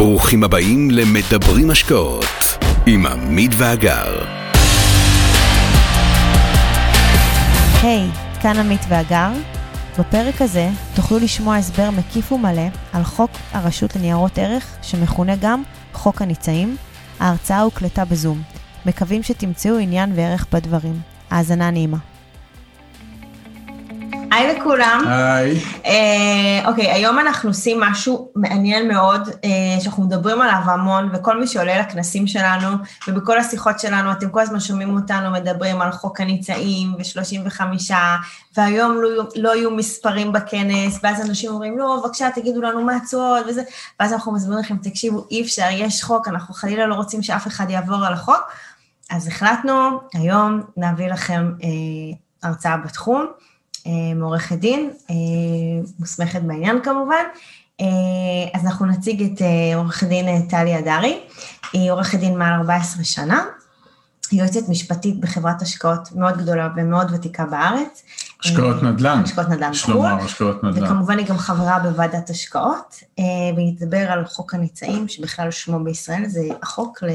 ברוכים הבאים למדברים השקעות עם עמית ואגר. היי, hey, כאן עמית ואגר. בפרק הזה תוכלו לשמוע הסבר מקיף ומלא על חוק הרשות לניירות ערך, שמכונה גם חוק הניצאים. ההרצאה הוקלטה בזום. מקווים שתמצאו עניין וערך בדברים. האזנה נעימה. היי לכולם. היי. אה, אוקיי, היום אנחנו עושים משהו מעניין מאוד, אה, שאנחנו מדברים עליו המון, וכל מי שעולה לכנסים שלנו, ובכל השיחות שלנו, אתם כל הזמן שומעים אותנו מדברים על חוק הניצאים, ו-35, והיום לא, לא יהיו מספרים בכנס, ואז אנשים אומרים, לא, בבקשה, תגידו לנו מה התשואות, וזה, ואז אנחנו מסבירים לכם, תקשיבו, אי אפשר, יש חוק, אנחנו חלילה לא רוצים שאף אחד יעבור על החוק, אז החלטנו היום להביא לכם אה, הרצאה בתחום. אה, מעורכת דין, אה, מוסמכת בעניין כמובן. אה, אז אנחנו נציג את עורכת דין טלי הדרי, היא עורכת דין מעל 14 שנה, יועצת משפטית בחברת השקעות מאוד גדולה ומאוד ותיקה בארץ. השקעות נדל"ן. השקעות נדל"ן יש לומר, השקעות נדל"ן. וכמובן היא גם חברה בוועדת השקעות, אה, והיא תדבר על חוק הניצאים, שבכלל שמו בישראל זה החוק ל...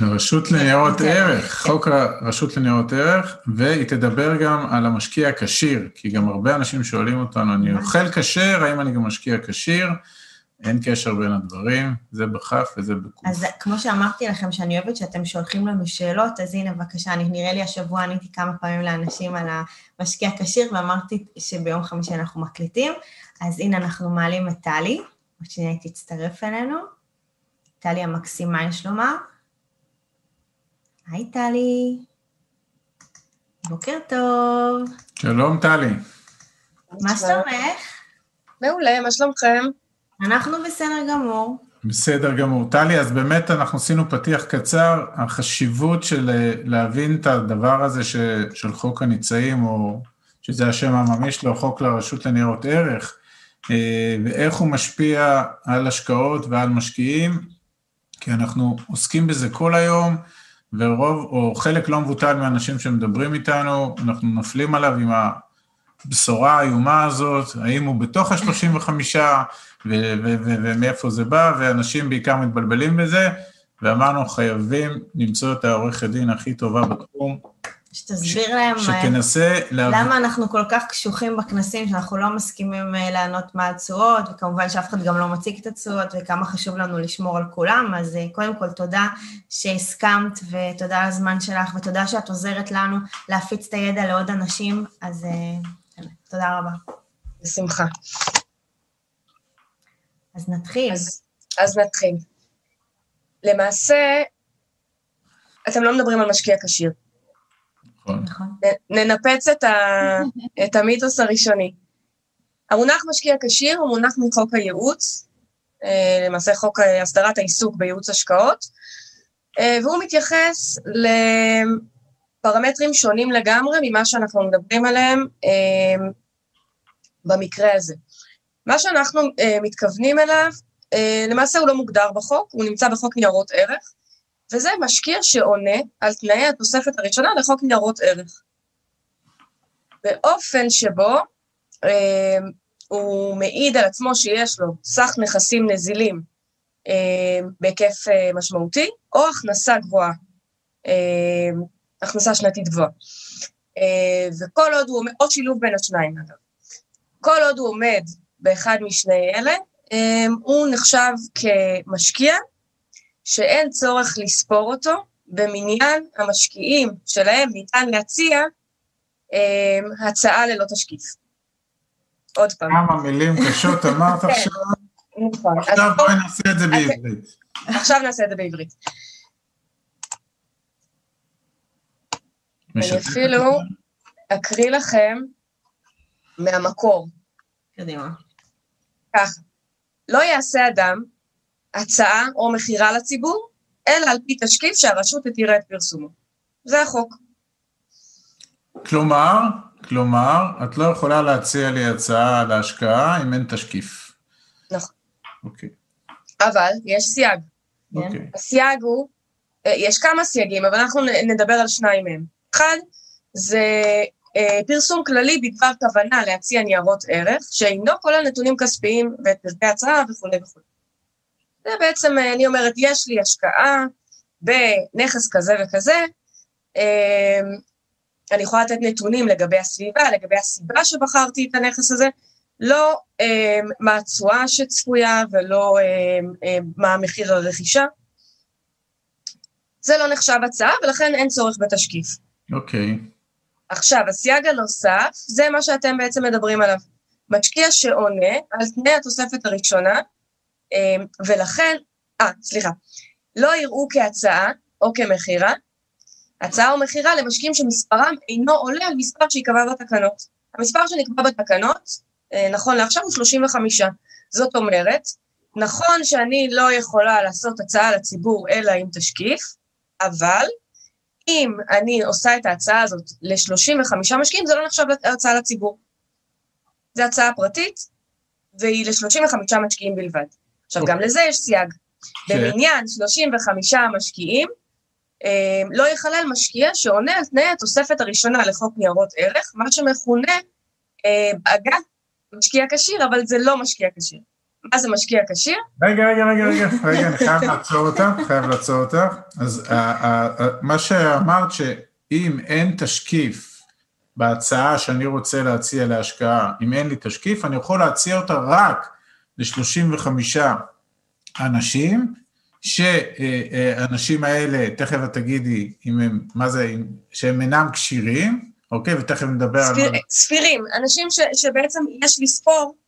הרשות לניירות ערך, חוק הרשות לניירות ערך, והיא תדבר גם על המשקיע הכשיר, כי גם הרבה אנשים שואלים אותנו, אני אוכל כשר, האם אני גם משקיע כשיר? אין קשר בין הדברים, זה בכף וזה בקוף. אז כמו שאמרתי לכם, שאני אוהבת שאתם שולחים לנו שאלות, אז הנה, בבקשה, אני, נראה לי השבוע עניתי כמה פעמים לאנשים על המשקיע כשיר, ואמרתי שביום חמישי אנחנו מקליטים, אז הנה, אנחנו מעלים את טלי, עוד שנייה היא תצטרף אלינו. טלי המקסימה, יש לומר. היי, טלי. בוקר טוב. שלום, טלי. מה שלומך? מעולה, מה שלומכם? אנחנו בסדר גמור. בסדר גמור. טלי, אז באמת אנחנו עשינו פתיח קצר, החשיבות של אה, להבין את הדבר הזה ש, של חוק הניצאים, או שזה השם הממי שלו, חוק לרשות לניירות ערך, אה, ואיך הוא משפיע על השקעות ועל משקיעים, כי אנחנו עוסקים בזה כל היום, ורוב, או חלק לא מבוטל מהאנשים שמדברים איתנו, אנחנו נופלים עליו עם הבשורה האיומה הזאת, האם הוא בתוך ה-35, ומאיפה זה בא, ואנשים בעיקר מתבלבלים בזה, ואמרנו, חייבים למצוא את העורכת דין הכי טובה בתחום. שתסביר ש... להם שתנסה להב... למה אנחנו כל כך קשוחים בכנסים, שאנחנו לא מסכימים אה, לענות מה התשואות, וכמובן שאף אחד גם לא מציג את התשואות, וכמה חשוב לנו לשמור על כולם, אז אה, קודם כל תודה שהסכמת, ותודה על הזמן שלך, ותודה שאת עוזרת לנו להפיץ את הידע לעוד אנשים, אז אה, תודה רבה. בשמחה. אז נתחיל. אז, אז נתחיל. למעשה, אתם לא מדברים על משקיע כשיר. נכון. נכון. ננפץ את, ה, את המיתוס הראשוני. המונח משקיע כשיר הוא מונח מחוק הייעוץ, אה, למעשה חוק הסדרת העיסוק בייעוץ השקעות, אה, והוא מתייחס לפרמטרים שונים לגמרי ממה שאנחנו מדברים עליהם אה, במקרה הזה. מה שאנחנו uh, מתכוונים אליו, uh, למעשה הוא לא מוגדר בחוק, הוא נמצא בחוק ניירות ערך, וזה משקיע שעונה על תנאי התוספת הראשונה לחוק ניירות ערך. באופן שבו uh, הוא מעיד על עצמו שיש לו סך נכסים נזילים uh, בהיקף uh, משמעותי, או הכנסה גבוהה, uh, הכנסה שנתית גבוהה. Uh, וכל עוד הוא או שילוב בין השניים אגב. כל עוד הוא עומד באחד משני אלה, אמ, הוא נחשב כמשקיע שאין צורך לספור אותו במניין המשקיעים שלהם ניתן להציע אמ, הצעה ללא תשקיף. עוד פעם. כמה מילים קשות אמרת כן, עכשיו. נכון. עכשיו בואי נעשה את זה בעברית. עכשיו נעשה את זה בעברית. אני אפילו אקריא לכם מהמקור. קדימה. ככה, לא יעשה אדם הצעה או מכירה לציבור, אלא על פי תשקיף שהרשות תתירה את פרסומו. זה החוק. כלומר, כלומר, את לא יכולה להציע לי הצעה להשקעה אם אין תשקיף. נכון. אוקיי. אבל יש סייג. אוקיי. הסייג הוא, אה, יש כמה סייגים, אבל אנחנו נדבר על שניים מהם. אחד, זה פרסום כללי בדבר כוונה להציע ניירות ערך, שאינו כולל נתונים כספיים ואת פרטי ההצעה וכולי וכולי. זה בעצם, אה, אני אומרת, יש לי השקעה בנכס כזה וכזה, אה, אני יכולה לתת נתונים לגבי הסביבה, לגבי הסיבה שבחרתי את הנכס הזה, לא אה, מה התשואה שצפויה ולא אה, אה, מה מחיר הרכישה. זה לא נחשב הצעה, ולכן אין צורך בתשקיף. אוקיי. עכשיו, הסייג הנוסף, זה מה שאתם בעצם מדברים עליו. משקיע שעונה על תנאי התוספת הראשונה, אה, ולכן, אה, סליחה, לא יראו כהצעה או כמכירה, הצעה או מכירה למשקיעים שמספרם אינו עולה על מספר שייקבע בתקנות. המספר שנקבע בתקנות, אה, נכון לעכשיו, הוא 35. זאת אומרת, נכון שאני לא יכולה לעשות הצעה לציבור אלא עם תשקיף, אבל אם אני עושה את ההצעה הזאת ל-35 משקיעים, זה לא נחשב הצעה לציבור. זו הצעה פרטית, והיא ל-35 משקיעים בלבד. עכשיו, גם לזה יש סייג. במניין 35 משקיעים, אה, לא ייכלל משקיע שעונה על תנאי התוספת הראשונה לחוק ניירות ערך, מה שמכונה אה, בעגה משקיע כשיר, אבל זה לא משקיע כשיר. מה זה משקיע כשיר? רגע, רגע, רגע, רגע, רגע, אני חייב לעצור אותך, חייב לעצור אותך. אז מה שאמרת, שאם אין תשקיף בהצעה שאני רוצה להציע להשקעה, אם אין לי תשקיף, אני יכול להציע אותה רק ל-35 אנשים, שהאנשים האלה, תכף את תגידי אם הם, מה זה, שהם אינם כשירים, אוקיי? ותכף נדבר ספיר, על... ספירים, אנשים ש, שבעצם יש לספור אה,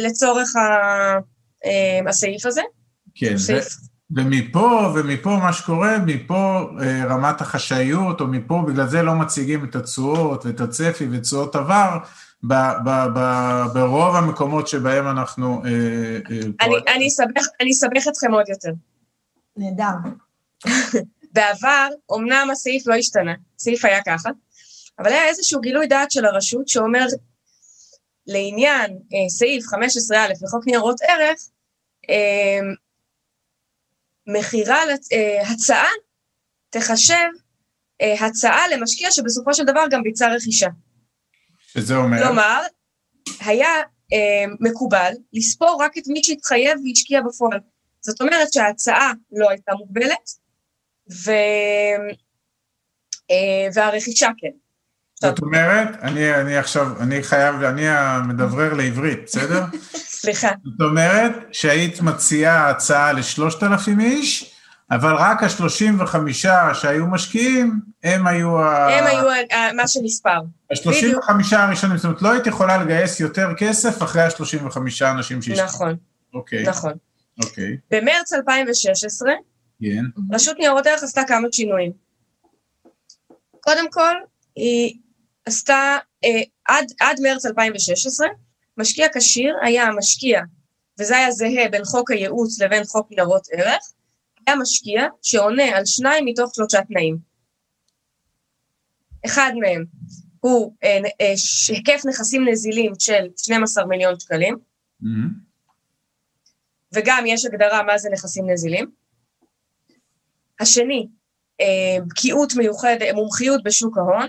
לצורך ה, אה, הסעיף הזה. כן, ו, סעיף. ומפה, ומפה מה שקורה, מפה אה, רמת החשאיות, או מפה, בגלל זה לא מציגים את התשואות ואת הצפי ותשואות עבר, ב, ב, ב, ברוב המקומות שבהם אנחנו... אה, אה, אני, פועלים. אני, אסבך, אני אסבך אתכם עוד יותר. נהדר. בעבר, אמנם הסעיף לא השתנה, הסעיף היה ככה, אבל היה איזשהו גילוי דעת של הרשות שאומר, לעניין אה, סעיף 15א לחוק ניירות ערך, אה, מכירה, אה, הצעה תחשב אה, הצעה למשקיע שבסופו של דבר גם ביצע רכישה. שזה אומר... כלומר, היה אה, מקובל לספור רק את מי שהתחייב והשקיע בפועל. זאת אומרת שההצעה לא הייתה מוגבלת, ו... אה, והרכישה כן. זאת אומרת, אני, אני עכשיו, אני חייב, אני המדברר לעברית, בסדר? סליחה. זאת אומרת שהיית מציעה הצעה לשלושת אלפים איש, אבל רק השלושים וחמישה שהיו משקיעים, הם היו ה... הם היו מה שנספר. השלושים וחמישה הראשונים, זאת אומרת, לא היית יכולה לגייס יותר כסף אחרי השלושים וחמישה אנשים שהשקיעו. נכון, אוקיי, נכון. אוקיי, במרץ 2016, כן, רשות ניירות ערך עשתה כמה שינויים. קודם כל, היא עשתה, אה, עד, עד מרץ 2016, משקיע כשיר היה המשקיע, וזה היה זהה בין חוק הייעוץ לבין חוק ניירות ערך, היה משקיע שעונה על שניים מתוך שלושה תנאים. אחד מהם הוא אה, אה, היקף נכסים נזילים של 12 מיליון שקלים, מהמם. וגם יש הגדרה מה זה נכסים נזילים. השני, אה, בקיאות מיוחדת, מומחיות בשוק ההון.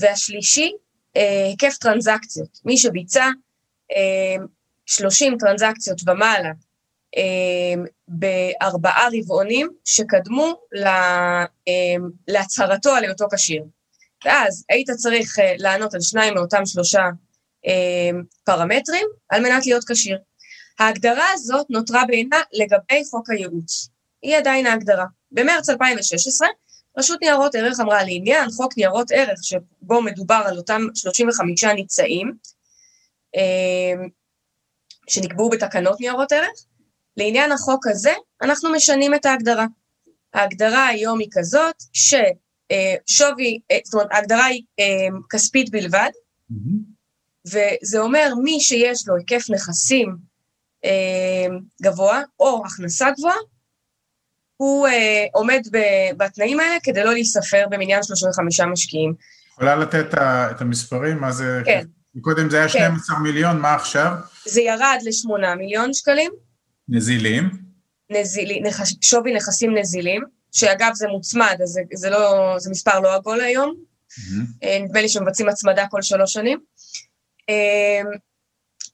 והשלישי, אה, היקף טרנזקציות. מי שביצע אה, 30 טרנזקציות ומעלה אה, בארבעה רבעונים שקדמו אה, להצהרתו על היותו כשיר. ואז היית צריך אה, לענות על שניים מאותם שלושה אה, פרמטרים על מנת להיות כשיר. ההגדרה הזאת נותרה בעינה לגבי חוק הייעוץ. היא עדיין ההגדרה. במרץ 2016, רשות ניירות ערך אמרה לעניין חוק ניירות ערך, שבו מדובר על אותם 35 ניצאים, אה, שנקבעו בתקנות ניירות ערך, לעניין החוק הזה, אנחנו משנים את ההגדרה. ההגדרה היום היא כזאת, ששווי, זאת אומרת, ההגדרה היא אה, כספית בלבד, מהמם. וזה אומר מי שיש לו היקף נכסים אה, גבוה או הכנסה גבוהה, הוא אה, עומד ב- בתנאים האלה כדי לא להיספר במניין 35 משקיעים. יכולה לתת את המספרים? מה זה... כן. קודם זה היה כן. 12 מיליון, מה עכשיו? זה ירד ל-8 מיליון שקלים, נזילים. נזילי, נכס, שווי נכסים נזילים, שאגב זה מוצמד, אז זה, זה, לא, זה מספר לא עגול היום, מהמם. אה, נדמה לי שמבצעים הצמדה כל שלוש שנים. אה,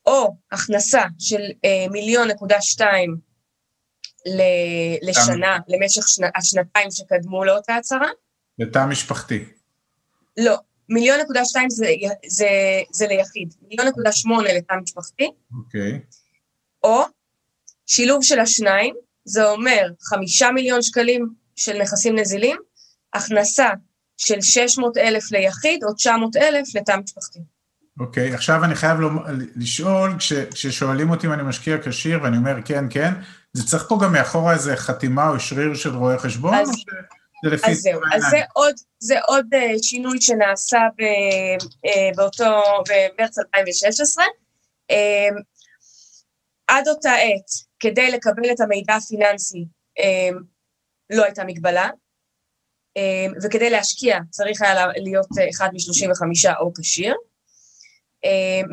או הכנסה של אה, מיליון נקודה שתיים לשנה, למשך שנ- השנתיים שקדמו לאותה הצהרה. לתא משפחתי. לא, מיליון נקודה שתיים זה, זה, זה ליחיד, מיליון נקודה שמונה לתא משפחתי, אוקיי. או שילוב של השניים, זה אומר חמישה מיליון שקלים של נכסים נזילים, הכנסה של 600 אלף ליחיד או 900 אלף לתא משפחתי. אוקיי, עכשיו אני חייב לומר- לשאול, כש, כששואלים אותי אם אני משקיע כשיר ואני אומר כן, כן, זה צריך פה גם מאחורה איזה חתימה או שריר של רואה חשבון, אז- או שזה לפי אז זהו, אז זה? עוד, זה עוד אה, שינוי שנעשה ב, אה, באותו, במרץ 2016. אה, עד אותה עת, כדי לקבל את המידע הפיננסי, אה, לא הייתה מגבלה, אה, וכדי להשקיע צריך היה לה- להיות אחד מ-35 או כשיר.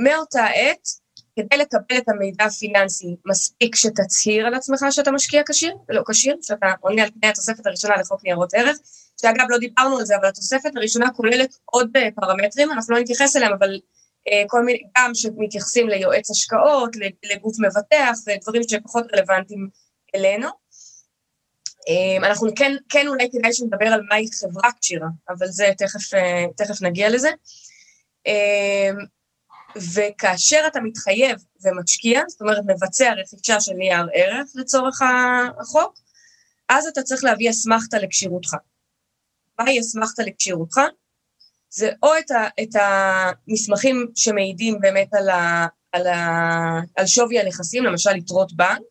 מאותה עת, כדי לקבל את המידע הפיננסי, מספיק שתצהיר על עצמך שאתה משקיע כשיר, לא כשיר, שאתה עונה על תנאי התוספת הראשונה לחוק ניירות ערך, שאגב, לא דיברנו על זה, אבל התוספת הראשונה כוללת עוד אה, פרמטרים, אנחנו לא נתייחס אליהם, אבל אה, כל מיני, גם שמתייחסים ליועץ השקעות, לגוף מבטח, ודברים שפחות רלוונטיים אלינו. אה, אנחנו כן, כן אולי כדאי שנדבר על מהי חברה כשירה, אבל זה תכף, אה, תכף נגיע לזה. וכאשר אתה מתחייב ומשקיע, זאת אומרת מבצע רכישה של נייר ערך לצורך החוק, אז אתה צריך להביא אסמכתה לכשירותך. מהי אסמכתה לכשירותך? זה או את, ה, את המסמכים שמעידים באמת על, ה, על, ה, על שווי הנכסים, למשל יתרות בנק.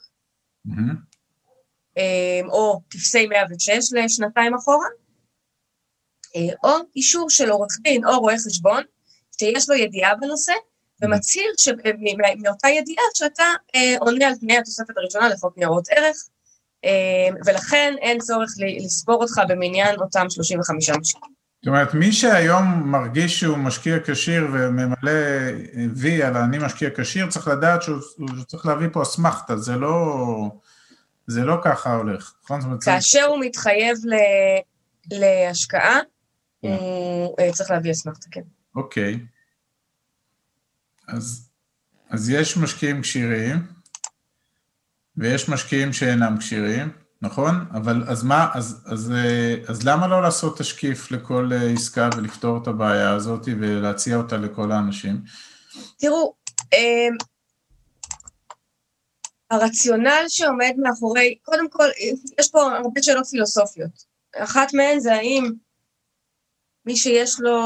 אה, או טפסי 106 לשנתיים אחורה, אה, או אישור של עורך דין או רואה חשבון, שיש לו ידיעה בנושא, ומצהיר מ- מאותה ידיעה שאתה אה, עונה על תנאי התוספת הראשונה לחוק ניירות ערך, אה, ולכן אין צורך לספור אותך במניין אותם 35 משקיעים. זאת אומרת, מי שהיום מרגיש שהוא משקיע כשיר וממלא וי על אני משקיע כשיר, צריך לדעת שהוא שהוא צריך להביא פה אסמכתה, זה לא, זה לא ככה הולך, נכון? כאשר הוא מתחייב ל- להשקעה, כן. הוא אה, צריך להביא אסמכתה, כן. אוקיי. אז, אז יש משקיעים כשירים, ויש משקיעים שאינם כשירים, נכון? אבל אז מה, אז, אז, אה, אז למה לא לעשות תשקיף לכל אה, עסקה ולפתור את הבעיה הזאת ולהציע אותה לכל האנשים? תראו, אמ, הרציונל שעומד מאחורי, קודם כל, יש פה הרבה שאלות פילוסופיות. אחת מהן זה האם מי שיש לו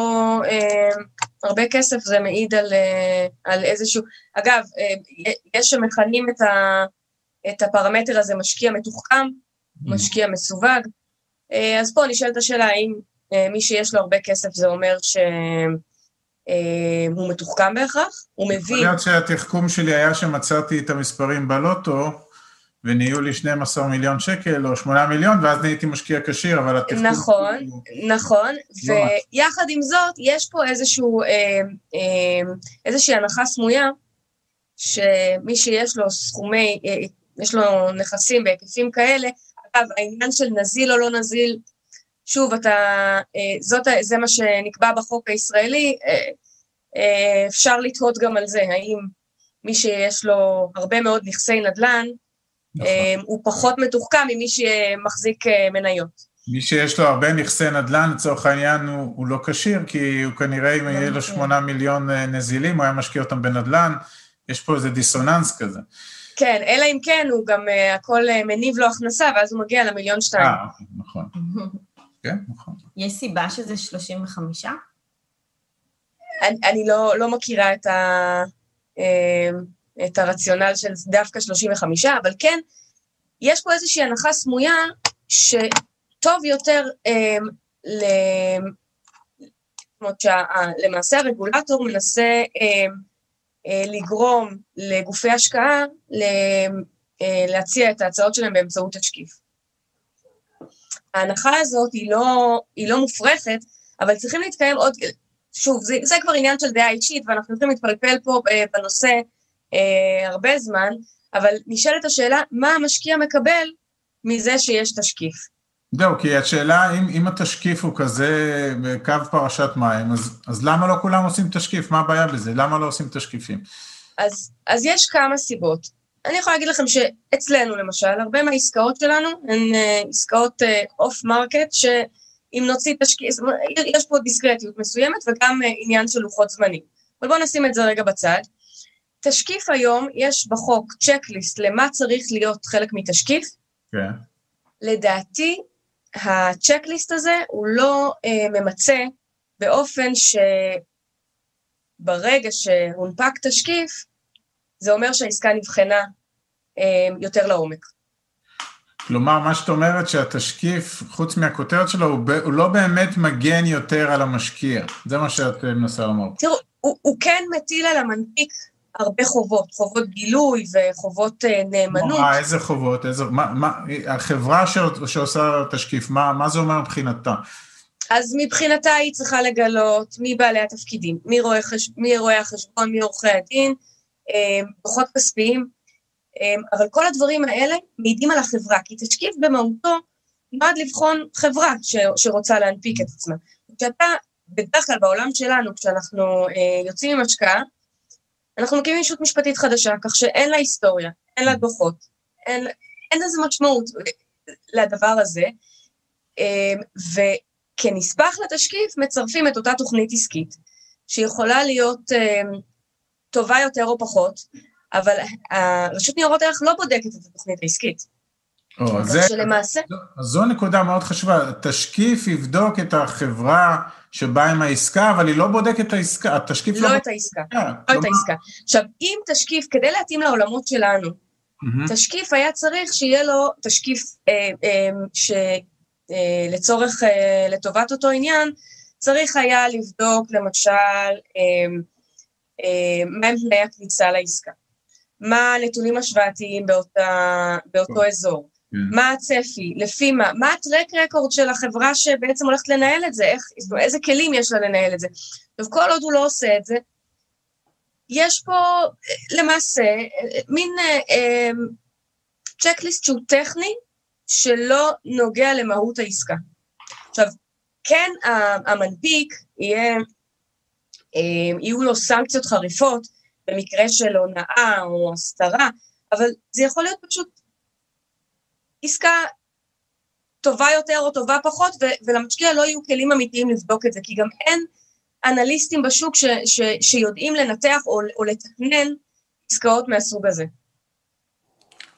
אמ, הרבה כסף זה מעיד על, אה, על איזשהו... אגב, אה, יש שמכנים את, ה, את הפרמטר הזה משקיע מתוחכם, משקיע מסווג. אה, אז פה נשאלת השאלה האם מי שיש לו הרבה כסף זה אומר שהוא מתוחכם בהכרח, הוא יכול מבין, להיות שהתחכום שלי היה שמצאתי את המספרים בלוטו, ונהיו לי 12 מיליון שקל או 8 מיליון, ואז נהייתי משקיע כשיר, אבל התחכום... נכון, הוא- נכון, לא ויחד עם זאת, יש פה איזשהו, אה, אה, איזושהי הנחה סמויה, שמי שיש לו סכומי, אה, יש לו נכסים בהיקפים כאלה, אגב, העניין של נזיל או לא נזיל, שוב, אתה, אה, זאת, זה מה שנקבע בחוק הישראלי, אה, אה, אפשר לתהות גם על זה, האם מי שיש לו הרבה מאוד נכסי נדל"ן, נכון. אה, הוא פחות מתוחכם ממי שמחזיק אה, מניות. מי שיש לו הרבה נכסי נדל"ן, לצורך העניין, הוא, הוא לא כשיר, כי הוא כנראה, אם יהיה לו. 8 מיליון אה, נזילים, הוא היה משקיע אותם בנדל"ן, יש פה איזה דיסוננס כזה. כן, אלא אם כן הוא גם uh, הכל uh, מניב לו הכנסה, ואז הוא מגיע למיליון שתיים. אה, אוקיי, נכון. כן, נכון. יש סיבה שזה 35? אני, אני לא, לא מכירה את, ה, uh, את הרציונל של דווקא 35, אבל כן, יש פה איזושהי הנחה סמויה שטוב יותר um, ל... זאת אומרת הרגולטור מנסה um, uh, לגרום לגופי השקעה ל... uh, להציע את ההצעות שלהם באמצעות תשקיף. ההנחה הזאת היא לא, היא לא מופרכת, אבל צריכים להתקיים עוד, שוב, זה, זה כבר עניין של דעה אישית, ואנחנו יכולים להתפלפל פה אה, בנושא אה, הרבה זמן, אבל נשאלת השאלה, מה המשקיע מקבל מזה שיש תשקיף? זהו, כי השאלה, אם, אם התשקיף הוא כזה בקו פרשת מים, אז, אז למה לא כולם עושים תשקיף? מה הבעיה בזה? למה לא עושים תשקיפים? אז, אז יש כמה סיבות. אני יכולה להגיד לכם שאצלנו למשל, הרבה מהעסקאות שלנו הן אה, עסקאות off אה, market, שאם נוציא תשקיף, יש פה דיסקרטיות מסוימת וגם אה, עניין של לוחות זמנים. אבל בואו נשים את זה רגע בצד. תשקיף היום, יש בחוק checklist למה צריך להיות חלק מתשקיף. כן. לדעתי, ה checklist הזה הוא לא אה, ממצה באופן שברגע שהונפק תשקיף, זה אומר שהעסקה נבחנה אה, יותר לעומק. כלומר, מה שאת אומרת שהתשקיף, חוץ מהכותרת שלו, הוא, ב, הוא לא באמת מגן יותר על המשקיע. זה מה שאת אה, מנסה לומר. תראו, הוא, הוא כן מטיל על המנפיק הרבה חובות, חובות גילוי וחובות אה, נאמנות. מה, איזה חובות? איזה, מה, מה, החברה ש, שעושה תשקיף, מה, מה זה אומר מבחינתה? אז מבחינתה היא צריכה לגלות מי בעלי התפקידים, מי רואי, חש... מי רואי החשבון, מי עורכי הדין, אה, דוחות כספיים, אה, אבל כל הדברים האלה מעידים על החברה, כי תשקיף במהותו נועד לבחון חברה ש, שרוצה להנפיק את עצמה. כשאתה, בדרך כלל בעולם שלנו, כשאנחנו יוצאים עם השקעה, אנחנו מקימים ישות משפטית חדשה, כך שאין לה היסטוריה, אין לה דוחות, אין, אין לזה משמעות לדבר הזה, וכנספח לתשקיף מצרפים את אותה תוכנית עסקית, שיכולה להיות טובה יותר או פחות, אבל הרשות ניירות ערך לא בודקת את התוכנית העסקית. או, זה, שלמעשה... זו, זו נקודה מאוד חשובה, תשקיף יבדוק את החברה שבאה עם העסקה, אבל היא לא בודקת את העסקה, התשקיף לא... לא את העסקה, לא כלומר... את העסקה. עכשיו, אם תשקיף, כדי להתאים לעולמות שלנו, mm-hmm. תשקיף היה צריך שיהיה לו תשקיף אה, אה, שלצורך, אה, לטובת אותו עניין, צריך היה לבדוק למשל, אה, אה, מהם תנאי הכניסה לעסקה, מה הנתונים השוואתיים באותה, באותו אזור. מה הצפי, לפי מה, מה הטרק רקורד של החברה שבעצם הולכת לנהל את זה, איך, איזה כלים יש לה לנהל את זה. עכשיו, כל עוד הוא לא עושה את זה, יש פה למעשה מין צ'קליסט שהוא טכני, שלא נוגע למהות העסקה. עכשיו, כן, המנפיק יהיה אה, יהיו לו סנקציות חריפות במקרה של הונאה או הסתרה, אבל זה יכול להיות פשוט עסקה טובה יותר או טובה פחות, ולמשקיע לא יהיו כלים אמיתיים לבדוק את זה, כי גם אין אנליסטים בשוק ש- ש- שיודעים לנתח או, או לתכנן עסקאות מהסוג הזה.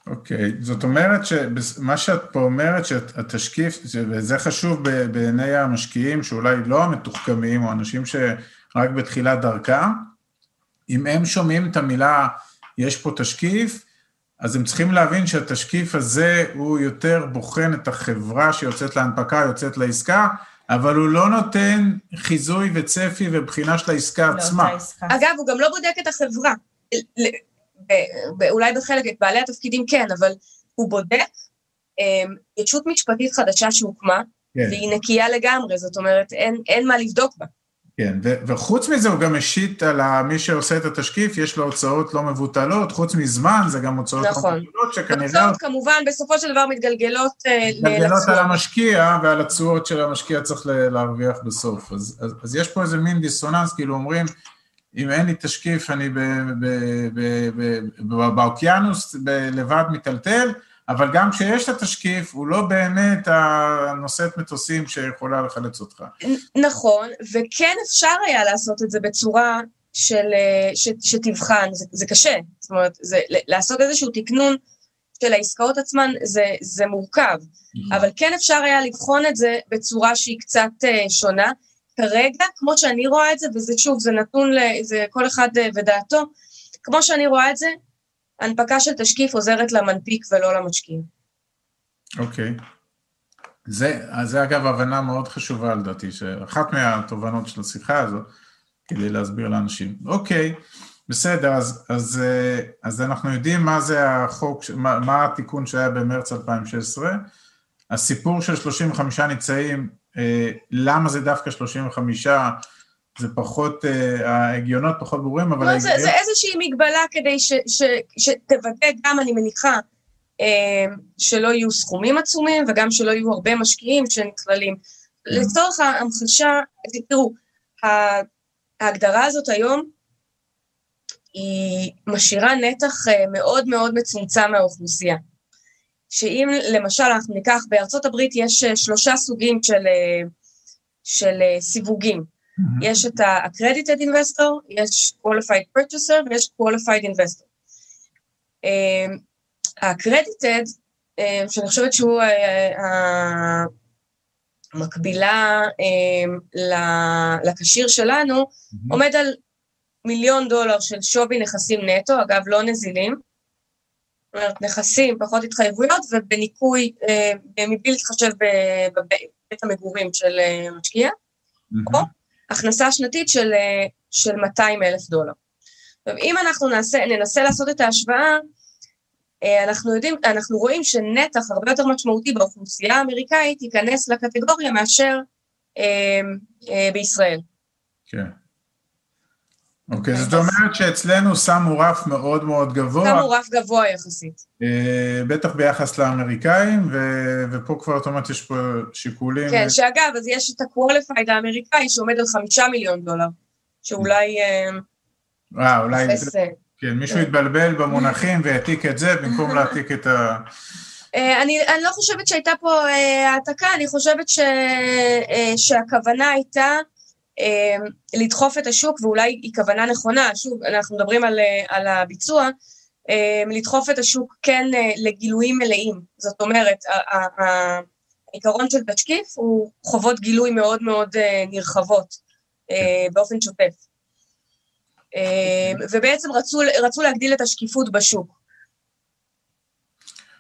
אוקיי, okay. זאת אומרת שמה שאת פה אומרת, שהתשקיף, וזה חשוב בעיני המשקיעים שאולי לא המתוחכמים, או אנשים ש... רק בתחילת דרכה. אם הם שומעים את המילה, יש פה תשקיף, אז הם צריכים להבין שהתשקיף הזה הוא יותר בוחן את החברה שיוצאת להנפקה, יוצאת לעסקה, אבל הוא לא נותן חיזוי וצפי ובחינה של העסקה עצמה. אגב, הוא גם לא בודק את החברה. אולי בחלק, את בעלי התפקידים כן, אבל הוא בודק אמ, ישות משפטית חדשה שהוקמה, כן. והיא נקייה לגמרי, זאת אומרת, אין, אין מה לבדוק בה. כן, וחוץ מזה הוא גם משית על מי שעושה את התשקיף, יש לו הוצאות לא מבוטלות, חוץ מזמן זה גם הוצאות לא נכון. לא מבוטלות שכנראה... הוצאות כמובן בסופו של דבר מתגלגלות אה, מתגלגלות על המשקיע, ועל התשואות של המשקיע צריך להרוויח בסוף. אז, אז, אז יש פה איזה מין דיסוננס, כאילו אומרים, אם אין לי תשקיף אני באוקיינוס לבד מטלטל, אבל גם כשיש את התשקיף, הוא לא באמת הנושאת מטוסים שיכולה לחלץ אותך. נכון, וכן אפשר היה לעשות את זה בצורה של, ש, שתבחן, זה, זה קשה. זאת אומרת, זה, לעשות איזשהו תקנון של העסקאות עצמן זה, זה מורכב, נכון. אבל כן אפשר היה לבחון את זה בצורה שהיא קצת uh, שונה. כרגע, כמו שאני רואה את זה, וזה שוב, זה נתון, זה כל אחד uh, ודעתו, כמו שאני רואה את זה, הנפקה של תשקיף עוזרת למנפיק ולא למשקיעים. אוקיי. Okay. זה, זה אגב הבנה מאוד חשובה לדעתי, שאחת מהתובנות של השיחה הזאת, כדי להסביר לאנשים. אוקיי, בסדר, אז, אז, אז אנחנו יודעים מה זה החוק, מה, מה התיקון שהיה במרץ 2016. הסיפור של 35 ניצאים, אה, למה זה דווקא 35, זה פחות, אה, ההגיונות פחות ברורים, אבל... לא. זה, זה איזושהי מגבלה כדי ש, ש, שתוודא גם, אני מניחה, אה, שלא יהיו סכומים עצומים וגם שלא יהיו הרבה משקיעים שנכללים. לצורך ההמחשה, תראו, ההגדרה הזאת היום היא משאירה נתח מאוד מאוד מצומצם מהאוכלוסייה. שאם למשל אנחנו ניקח, בארצות הברית יש שלושה סוגים של, של סיווגים. Mm-hmm. יש את ה-accredited investor, יש qualified purchaser ויש qualified investor. ה-accredited, שאני חושבת שהוא המקבילה לקשיר שלנו, mm-hmm. עומד על מיליון דולר של שווי נכסים נטו, אגב, לא נזילים. זאת אומרת, נכסים, פחות התחייבויות, ובניכוי, אה, מבלי להתחשב בבית המגורים של אה, משקיע, mm-hmm. או הכנסה שנתית של, אה, של 200 אלף דולר. אם אנחנו נעשה, ננסה לעשות את ההשוואה, אנחנו יודעים, אנחנו רואים שנתח הרבה יותר משמעותי באוכלוסייה האמריקאית ייכנס לקטגוריה מאשר אה, אה, בישראל. כן. אוקיי, זאת אומרת שאצלנו שמו רף מאוד מאוד גבוה. שמו רף גבוה יחסית. אה, בטח ביחס לאמריקאים, ופה כבר, זאת אומרת, יש פה שיקולים... כן, שאגב, אז יש את ה-qualified האמריקאי שעומד על חמישה מיליון דולר, שאולי... אה, אולי... כן, מישהו יתבלבל במונחים ויעתיק את זה במקום להעתיק את ה... אני, אני לא חושבת שהייתה פה העתקה, אני חושבת ש, שהכוונה הייתה אה, לדחוף את השוק, ואולי היא כוונה נכונה, שוב, אנחנו מדברים על, אה, על הביצוע, אה, לדחוף את השוק כן לגילויים מלאים. זאת אומרת, העיקרון של תשקיף הוא חובות גילוי מאוד מאוד נרחבות באופן שוטף. ובעצם רצו, רצו להגדיל את השקיפות בשוק.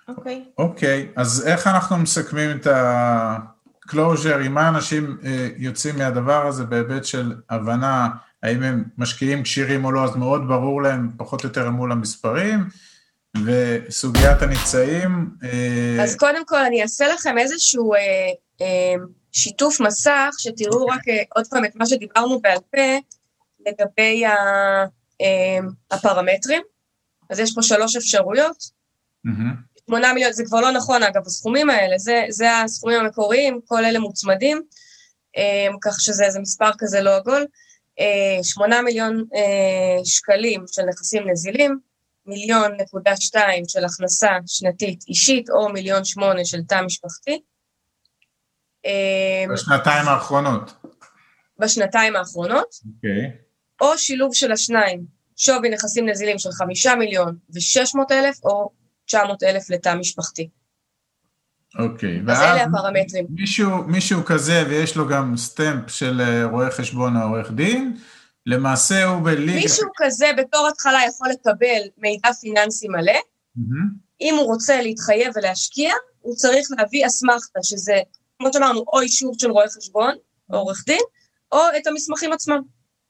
אוקיי. אוקיי. אוקיי, אוקיי, אז איך אנחנו מסכמים את ה... closure, עם מה אנשים אה, יוצאים מהדבר הזה בהיבט של הבנה האם הם משקיעים כשירים או לא, אז מאוד ברור להם פחות או יותר מול המספרים, וסוגיית הניצעים... אה, אז קודם כל אני אעשה לכם איזשהו אה, אה, שיתוף מסך, שתראו רק אה, עוד פעם את מה שדיברנו בעל פה לגבי ה, אה, הפרמטרים. אז יש פה שלוש אפשרויות. Mm-hmm. 8 מיליון, זה כבר לא נכון אגב, הסכומים האלה, זה, זה הסכומים המקוריים, כל אלה מוצמדים, אה, כך שזה מספר כזה לא עגול. 8 אה, מיליון אה, שקלים של נכסים נזילים, מיליון נקודה שתיים של הכנסה שנתית אישית, או מיליון שמונה של תא משפחתי. בשנתיים האחרונות. בשנתיים האחרונות. אוקיי. Okay. או שילוב של השניים, שווי נכסים נזילים של חמישה מיליון ושש מאות אלף, או 900 אלף לתא משפחתי. אוקיי. אז אלה הפרמטרים. מישהו, מישהו כזה ויש לו גם סטמפ של אה, רואה חשבון או עורך דין, למעשה הוא בליגה... מישהו כזה בתור התחלה יכול לקבל מידע פיננסי מלא. Mm-hmm. אם הוא רוצה להתחייב ולהשקיע, הוא צריך להביא אסמכתה, שזה, כמו שאמרנו, או אישור של רואה חשבון או עורך דין, או את המסמכים עצמם.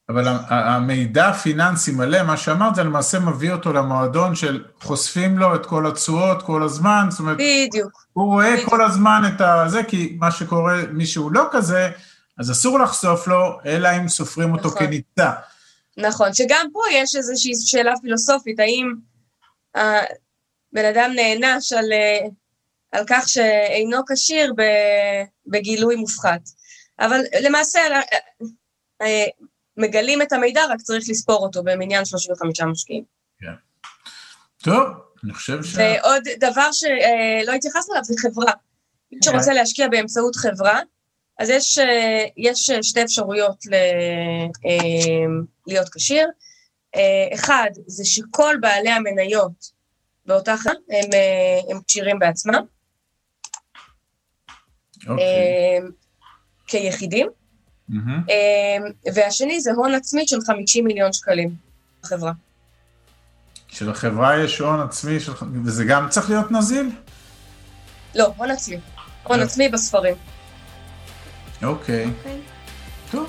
אבל המידע הפיננסי מלא, מה שאמרת, זה למעשה מביא אותו למועדון של חושפים לו את כל התשואות כל הזמן, זאת אומרת, בדיוק. הוא רואה בדיוק. כל הזמן את הזה, כי מה שקורה, מי שהוא לא כזה, אז אסור לחשוף לו, אלא אם סופרים אותו נכון. כניצה. נכון, שגם פה יש איזושהי שאלה פילוסופית, האם הבן אדם נענש על, על כך שאינו כשיר בגילוי מופחת. אבל למעשה, מגלים את המידע, רק צריך לספור אותו במניין 35 משקיעים. כן. טוב, אני חושב ש... ועוד דבר שלא התייחסנו אליו זה חברה. מי כן. שרוצה להשקיע באמצעות חברה, אז יש, אה, יש שתי אפשרויות ל, אה, להיות כשיר. אה, אחד, זה שכל בעלי המניות באותה חברה הם, הם כשירים בעצמם. אוקיי. כיחידים. Mm-hmm. והשני זה הון עצמי של 50 מיליון שקלים בחברה. שלחברה יש הון עצמי, של... וזה גם צריך להיות נזיל? לא, הון עצמי. הון עצמי בספרים. אוקיי. אוקיי. טוב,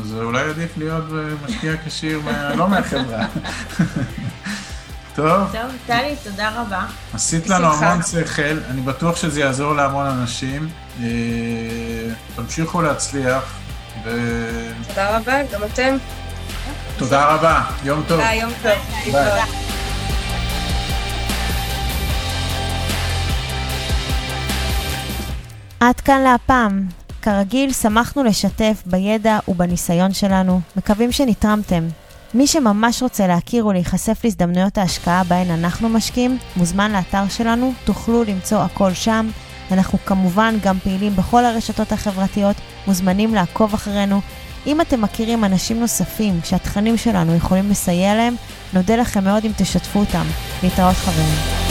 אז אולי עדיף להיות משקיע כשיר, לא מהחברה. טוב. טוב, טלי, תודה רבה. עשית לנו המון שכל, אני בטוח שזה יעזור להמון אנשים. אה, תמשיכו להצליח. ו... תודה רבה, גם אתם. תודה רבה, יום טוב. ביי, יום טוב. ביי. עד כאן להפעם. כרגיל, שמחנו לשתף בידע ובניסיון שלנו. מקווים שנתרמתם. מי שממש רוצה להכיר ולהיחשף להזדמנויות ההשקעה בהן אנחנו משקיעים, מוזמן לאתר שלנו, תוכלו למצוא הכל שם. אנחנו כמובן גם פעילים בכל הרשתות החברתיות, מוזמנים לעקוב אחרינו. אם אתם מכירים אנשים נוספים שהתכנים שלנו יכולים לסייע להם, נודה לכם מאוד אם תשתפו אותם. להתראות חברים.